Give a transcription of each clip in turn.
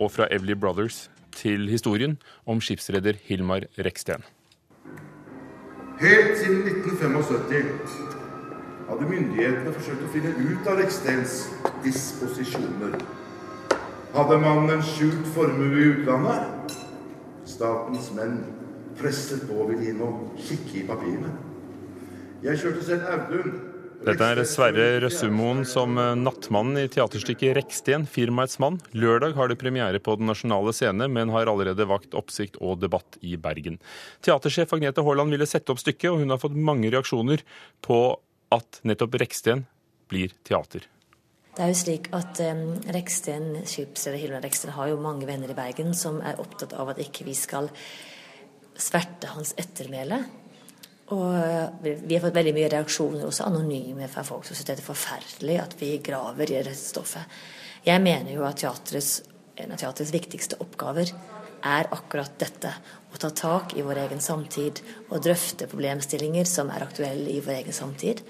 og fra Evely Brothers til historien om skipsreder Hilmar Reksten. Helt siden 1975 hadde myndighetene forsøkt å finne ut av Rekstens disposisjoner. Hadde mannen en skjult formue i utlandet? Statens menn presset på ville inn og kikke i papirene. Jeg kjørte selv Audun dette er Sverre Røssumoen som eh, nattmannen i teaterstykket 'Reksten firmaets mann'. Lørdag har det premiere på Den nasjonale scene, men har allerede vakt oppsikt og debatt i Bergen. Teatersjef Agnete Haaland ville sette opp stykket, og hun har fått mange reaksjoner på at nettopp Reksten blir teater. Det er jo slik at um, Reksten, skipsreder Hilmar Reksten har jo mange venner i Bergen som er opptatt av at ikke vi skal sverte hans ettermæle. Og eh, vi har fått veldig mye reaksjoner, også anonyme, fra folk som syns det er forferdelig at vi graver i dette stoffet. Jeg mener jo at teatrets, en av teatrets viktigste oppgaver er akkurat dette. Å ta tak i vår egen samtid og drøfte problemstillinger som er aktuelle i vår egen samtid.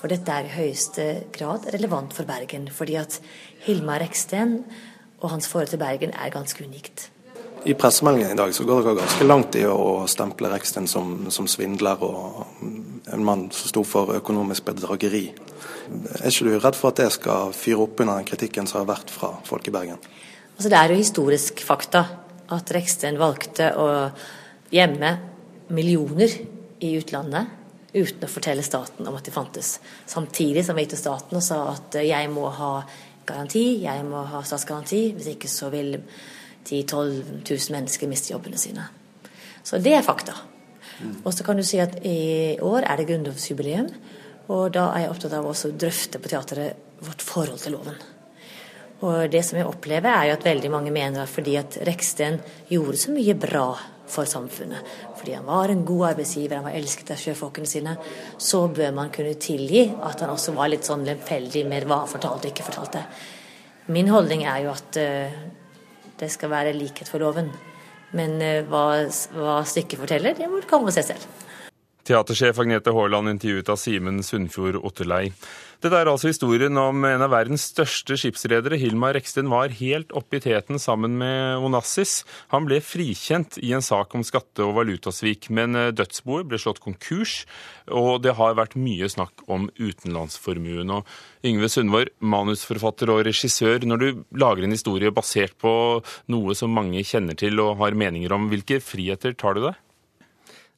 For dette er i høyeste grad relevant for Bergen. Fordi at Hilmar Reksten og hans forhold til Bergen er ganske unikt. I pressemeldingen i dag så går dere ganske langt i å stemple Reksten som, som svindler og en mann som sto for økonomisk bedrageri. Er ikke du redd for at det skal fyre opp under den kritikken som har vært fra folk i Bergen? Altså Det er jo historisk fakta at Reksten valgte å gjemme millioner i utlandet uten å fortelle staten om at de fantes. Samtidig som vi gikk til staten og sa at jeg må ha garanti, jeg må ha statsgaranti, hvis ikke så vil 10 000-12 000 mennesker mister jobbene sine. Så det er fakta. Mm. Og så kan du si at i år er det grunnlovsjubileum, og da er jeg opptatt av å drøfte på teatret vårt forhold til loven. Og det som jeg opplever, er jo at veldig mange mener at fordi at Reksten gjorde så mye bra for samfunnet, fordi han var en god arbeidsgiver, han var elsket av sjøfolkene sine, så bør man kunne tilgi at han også var litt sånn lemfeldig med hva han fortalte og ikke fortalte. Min holdning er jo at uh, det skal være likhet for loven. Men eh, hva, hva stykket forteller, det må du komme og se selv. Teatersjef Agnete Haaland intervjuet av Simen Sundfjord Otterlei. Dette er altså historien om en av verdens største skipsredere. Hilmar Reksten var helt oppe i teten sammen med Onassis. Han ble frikjent i en sak om skatte- og valutasvik, men eh, dødsboet ble slått konkurs, og det har vært mye snakk om utenlandsformuen. Og Yngve Sundvor, manusforfatter og regissør, når du lager en historie basert på noe som mange kjenner til og har meninger om, hvilke friheter tar du deg?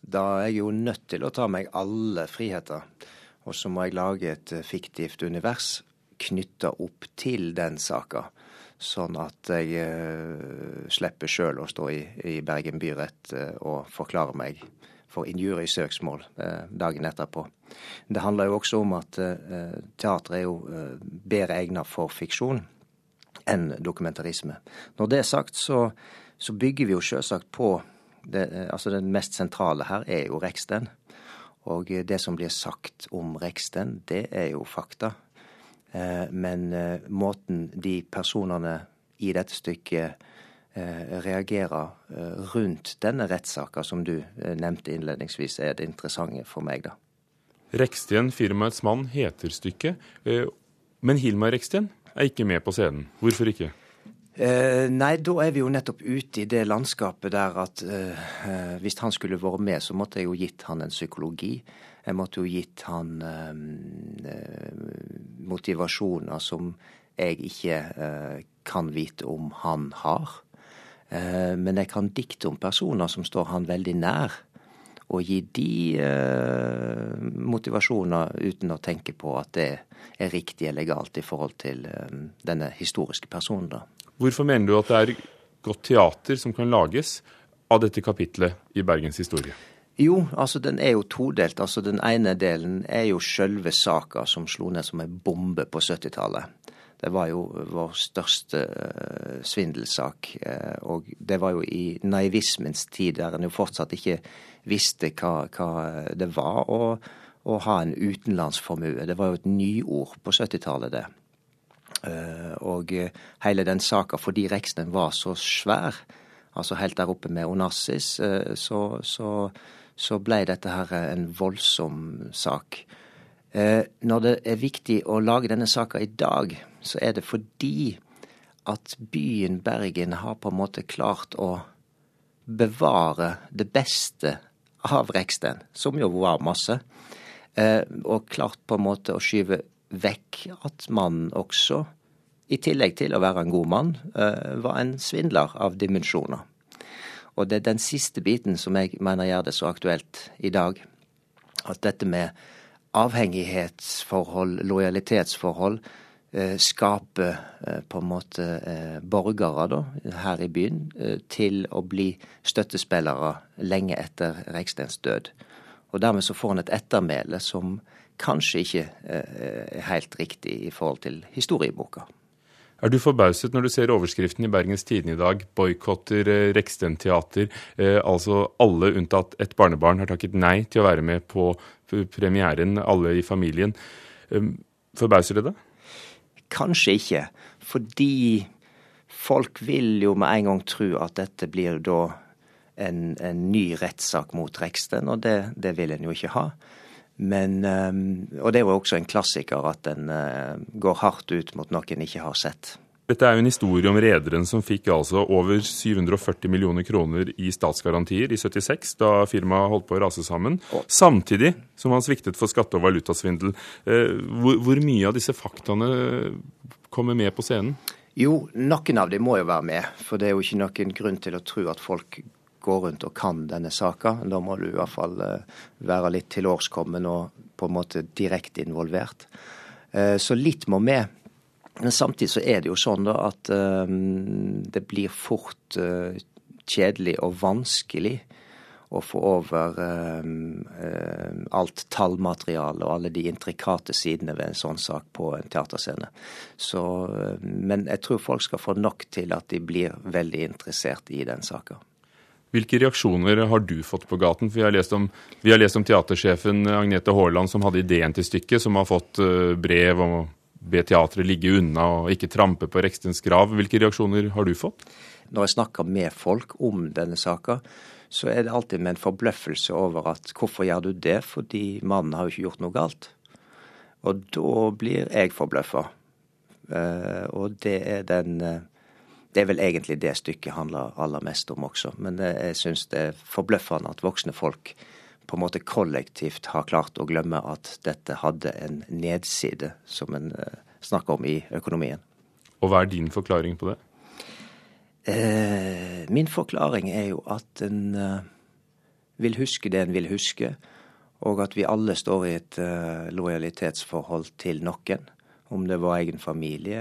Da er jeg jo nødt til å ta meg alle friheter. Og så må jeg lage et eh, fiktivt univers knytta opp til den saka. Sånn at jeg uh, slipper sjøl å stå i, i Bergen byrett uh, og forklare meg for injuriesøksmål uh, dagen etterpå. Det handler jo også om at uh, teater er jo bedre egna for fiksjon enn dokumentarisme. Når det er sagt, så, så bygger vi jo sjølsagt på det, eh, altså Den mest sentrale her er jo Reksten. Og det som blir sagt om Reksten, det er jo fakta. Eh, men eh, måten de personene i dette stykket reagerer rundt denne rettssaka som du nevnte innledningsvis, er det interessante for meg, da. Reksten, firmaets mann, heter stykket. Men Hilmar Reksten er ikke med på scenen. Hvorfor ikke? Eh, nei, da er vi jo nettopp ute i det landskapet der at eh, eh, hvis han skulle vært med, så måtte jeg jo gitt han en psykologi. Jeg måtte jo gitt han eh, eh motivasjoner som jeg ikke eh, kan vite om han har. men jeg kan dikte om personer som står han veldig nær. Og gi de motivasjoner uten å tenke på at det er riktig eller galt i forhold til denne historiske personen. da. Hvorfor mener du at det er godt teater som kan lages av dette kapitlet i Bergens historie? Jo, altså den er jo todelt. Altså Den ene delen er jo sjølve saka som slo ned som ei bombe på 70-tallet. Det var jo vår største uh, svindelsak. Uh, og det var jo i naivismens tid, der en jo fortsatt ikke visste hva, hva det var å, å ha en utenlandsformue. Det var jo et nyord på 70-tallet, det. Eh, og eh, hele den saka, fordi Reksten var så svær, altså helt der oppe med Onassis, eh, så, så, så ble dette her en voldsom sak. Når det er viktig å lage denne saka i dag, så er det fordi at byen Bergen har på en måte klart å bevare det beste av Reksten, som jo var masse, eh, og klart på en måte å skyve vekk at mannen også, i tillegg til å være en god mann, eh, var en svindler av dimensjoner. Og det er den siste biten som jeg mener gjør det så aktuelt i dag. At dette med avhengighetsforhold, lojalitetsforhold, skape eh, på en måte eh, borgere da, her i byen til å bli støttespillere lenge etter Rekstens død. Og dermed så får han et ettermæle som kanskje ikke er helt riktig i forhold til historieboka. Er du forbauset når du ser overskriften i Bergens Tidende i dag 'Boikotter Reksten teater'? altså alle unntatt et barnebarn har takket nei til å være med på premieren, alle i familien. Forbauser det deg? Kanskje ikke, fordi folk vil jo med en gang tro at dette blir da en, en ny rettssak mot Reksten, og det, det, vil en jo ikke ha. Men, ehm, og det er jo også en klassiker at en eh, går hardt ut mot noe en ikke har sett. Dette er jo en historie om rederen som fikk altså over 740 millioner kroner i statsgarantier i 76, da firmaet holdt på å rase sammen. Samtidig som han sviktet for skatte- og valutasvindel. Eh, hvor, hvor mye av disse faktaene kommer med på scenen? Jo, noen av dem må jo være med. For det er jo ikke noen grunn til å tro at folk går rundt og kan denne saka. Da må du i hvert fall eh, være litt tilårskommen og på en måte direkte involvert. Eh, så litt må med. Men samtidig så er det jo sånn da at um, det blir fort uh, kjedelig og vanskelig å få over uh, alt tallmateriale og alle de intrikate sidene ved en sånn sak på en teaterscene. Så, men jeg tror folk skal få nok til at de blir veldig interessert i den saka. Hvilke reaksjoner har du fått på gaten? For vi har lest om, har lest om teatersjefen Agnete Haaland som hadde ideen til stykket, som har fått brev om be teatret ligge unna og ikke trampe på Rekstens grav. Hvilke reaksjoner har du fått? Når jeg snakker med folk om denne saka, så er det alltid med en forbløffelse over at hvorfor gjør du det, fordi mannen har jo ikke gjort noe galt. Og da blir jeg forbløffa. Uh, og det er den uh, Det er vel egentlig det stykket handler aller mest om også. Men uh, jeg syns det er forbløffende at voksne folk på en måte kollektivt har klart å glemme at dette hadde en nedside, som en uh, snakker om i økonomien. Og hva er din forklaring på det? Eh, min forklaring er jo at en uh, vil huske det en vil huske, og at vi alle står i et uh, lojalitetsforhold til noen. Om det var egen familie,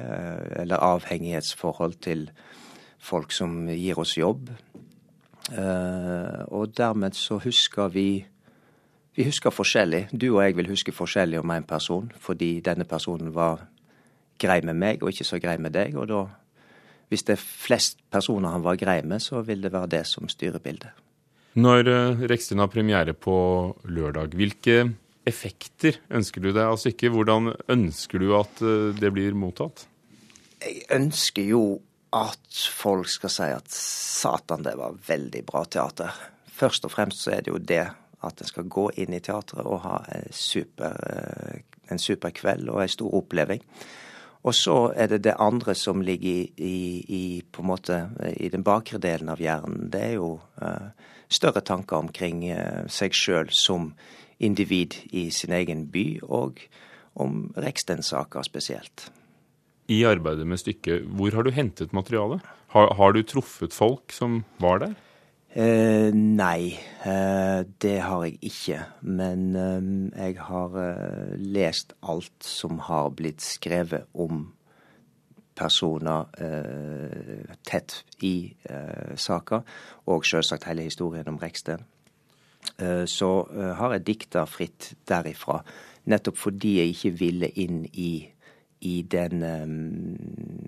eller avhengighetsforhold til folk som gir oss jobb. og dermed så husker vi vi husker forskjellig. Du og jeg vil huske forskjellig om en person, fordi denne personen var grei med meg og ikke så grei med deg. Og da, hvis det er flest personer han var grei med, så vil det være det som styrer bildet. Når uh, Reksten har premiere på lørdag, hvilke effekter ønsker du deg av stykket? Hvordan ønsker du at uh, det blir mottatt? Jeg ønsker jo at folk skal si at satan, det var veldig bra teater. Først og fremst så er det jo det at en skal gå inn i teatret og ha en super, eh, en super kveld og en stor oppleving. Og så er det det andre som ligger i, i, i, måte, i den bakre delen av hjernen. Det er jo uh, større tanker omkring uh, seg sjøl som individ i sin egen by, og om Reksten-saka spesielt. I arbeidet med stykket, hvor har du hentet materialet? Har, har du truffet folk som var der? Eh, nei, eh, det har jeg ikke. Men eh, jeg har eh, lest alt som har blitt skrevet om personer eh, tett i eh, saka, og selvsagt hele historien om Reksten. så har jeg dikta fritt derifra, nettopp fordi jeg ikke ville inn i i den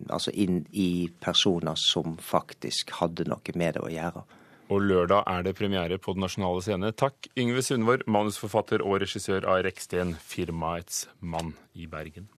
Altså inn i personer som faktisk hadde noe med det å gjøre. Og lørdag er det premiere på Den nasjonale scene. Takk, Yngve Sundvor, manusforfatter og regissør av Reksten, firmaets mann i Bergen.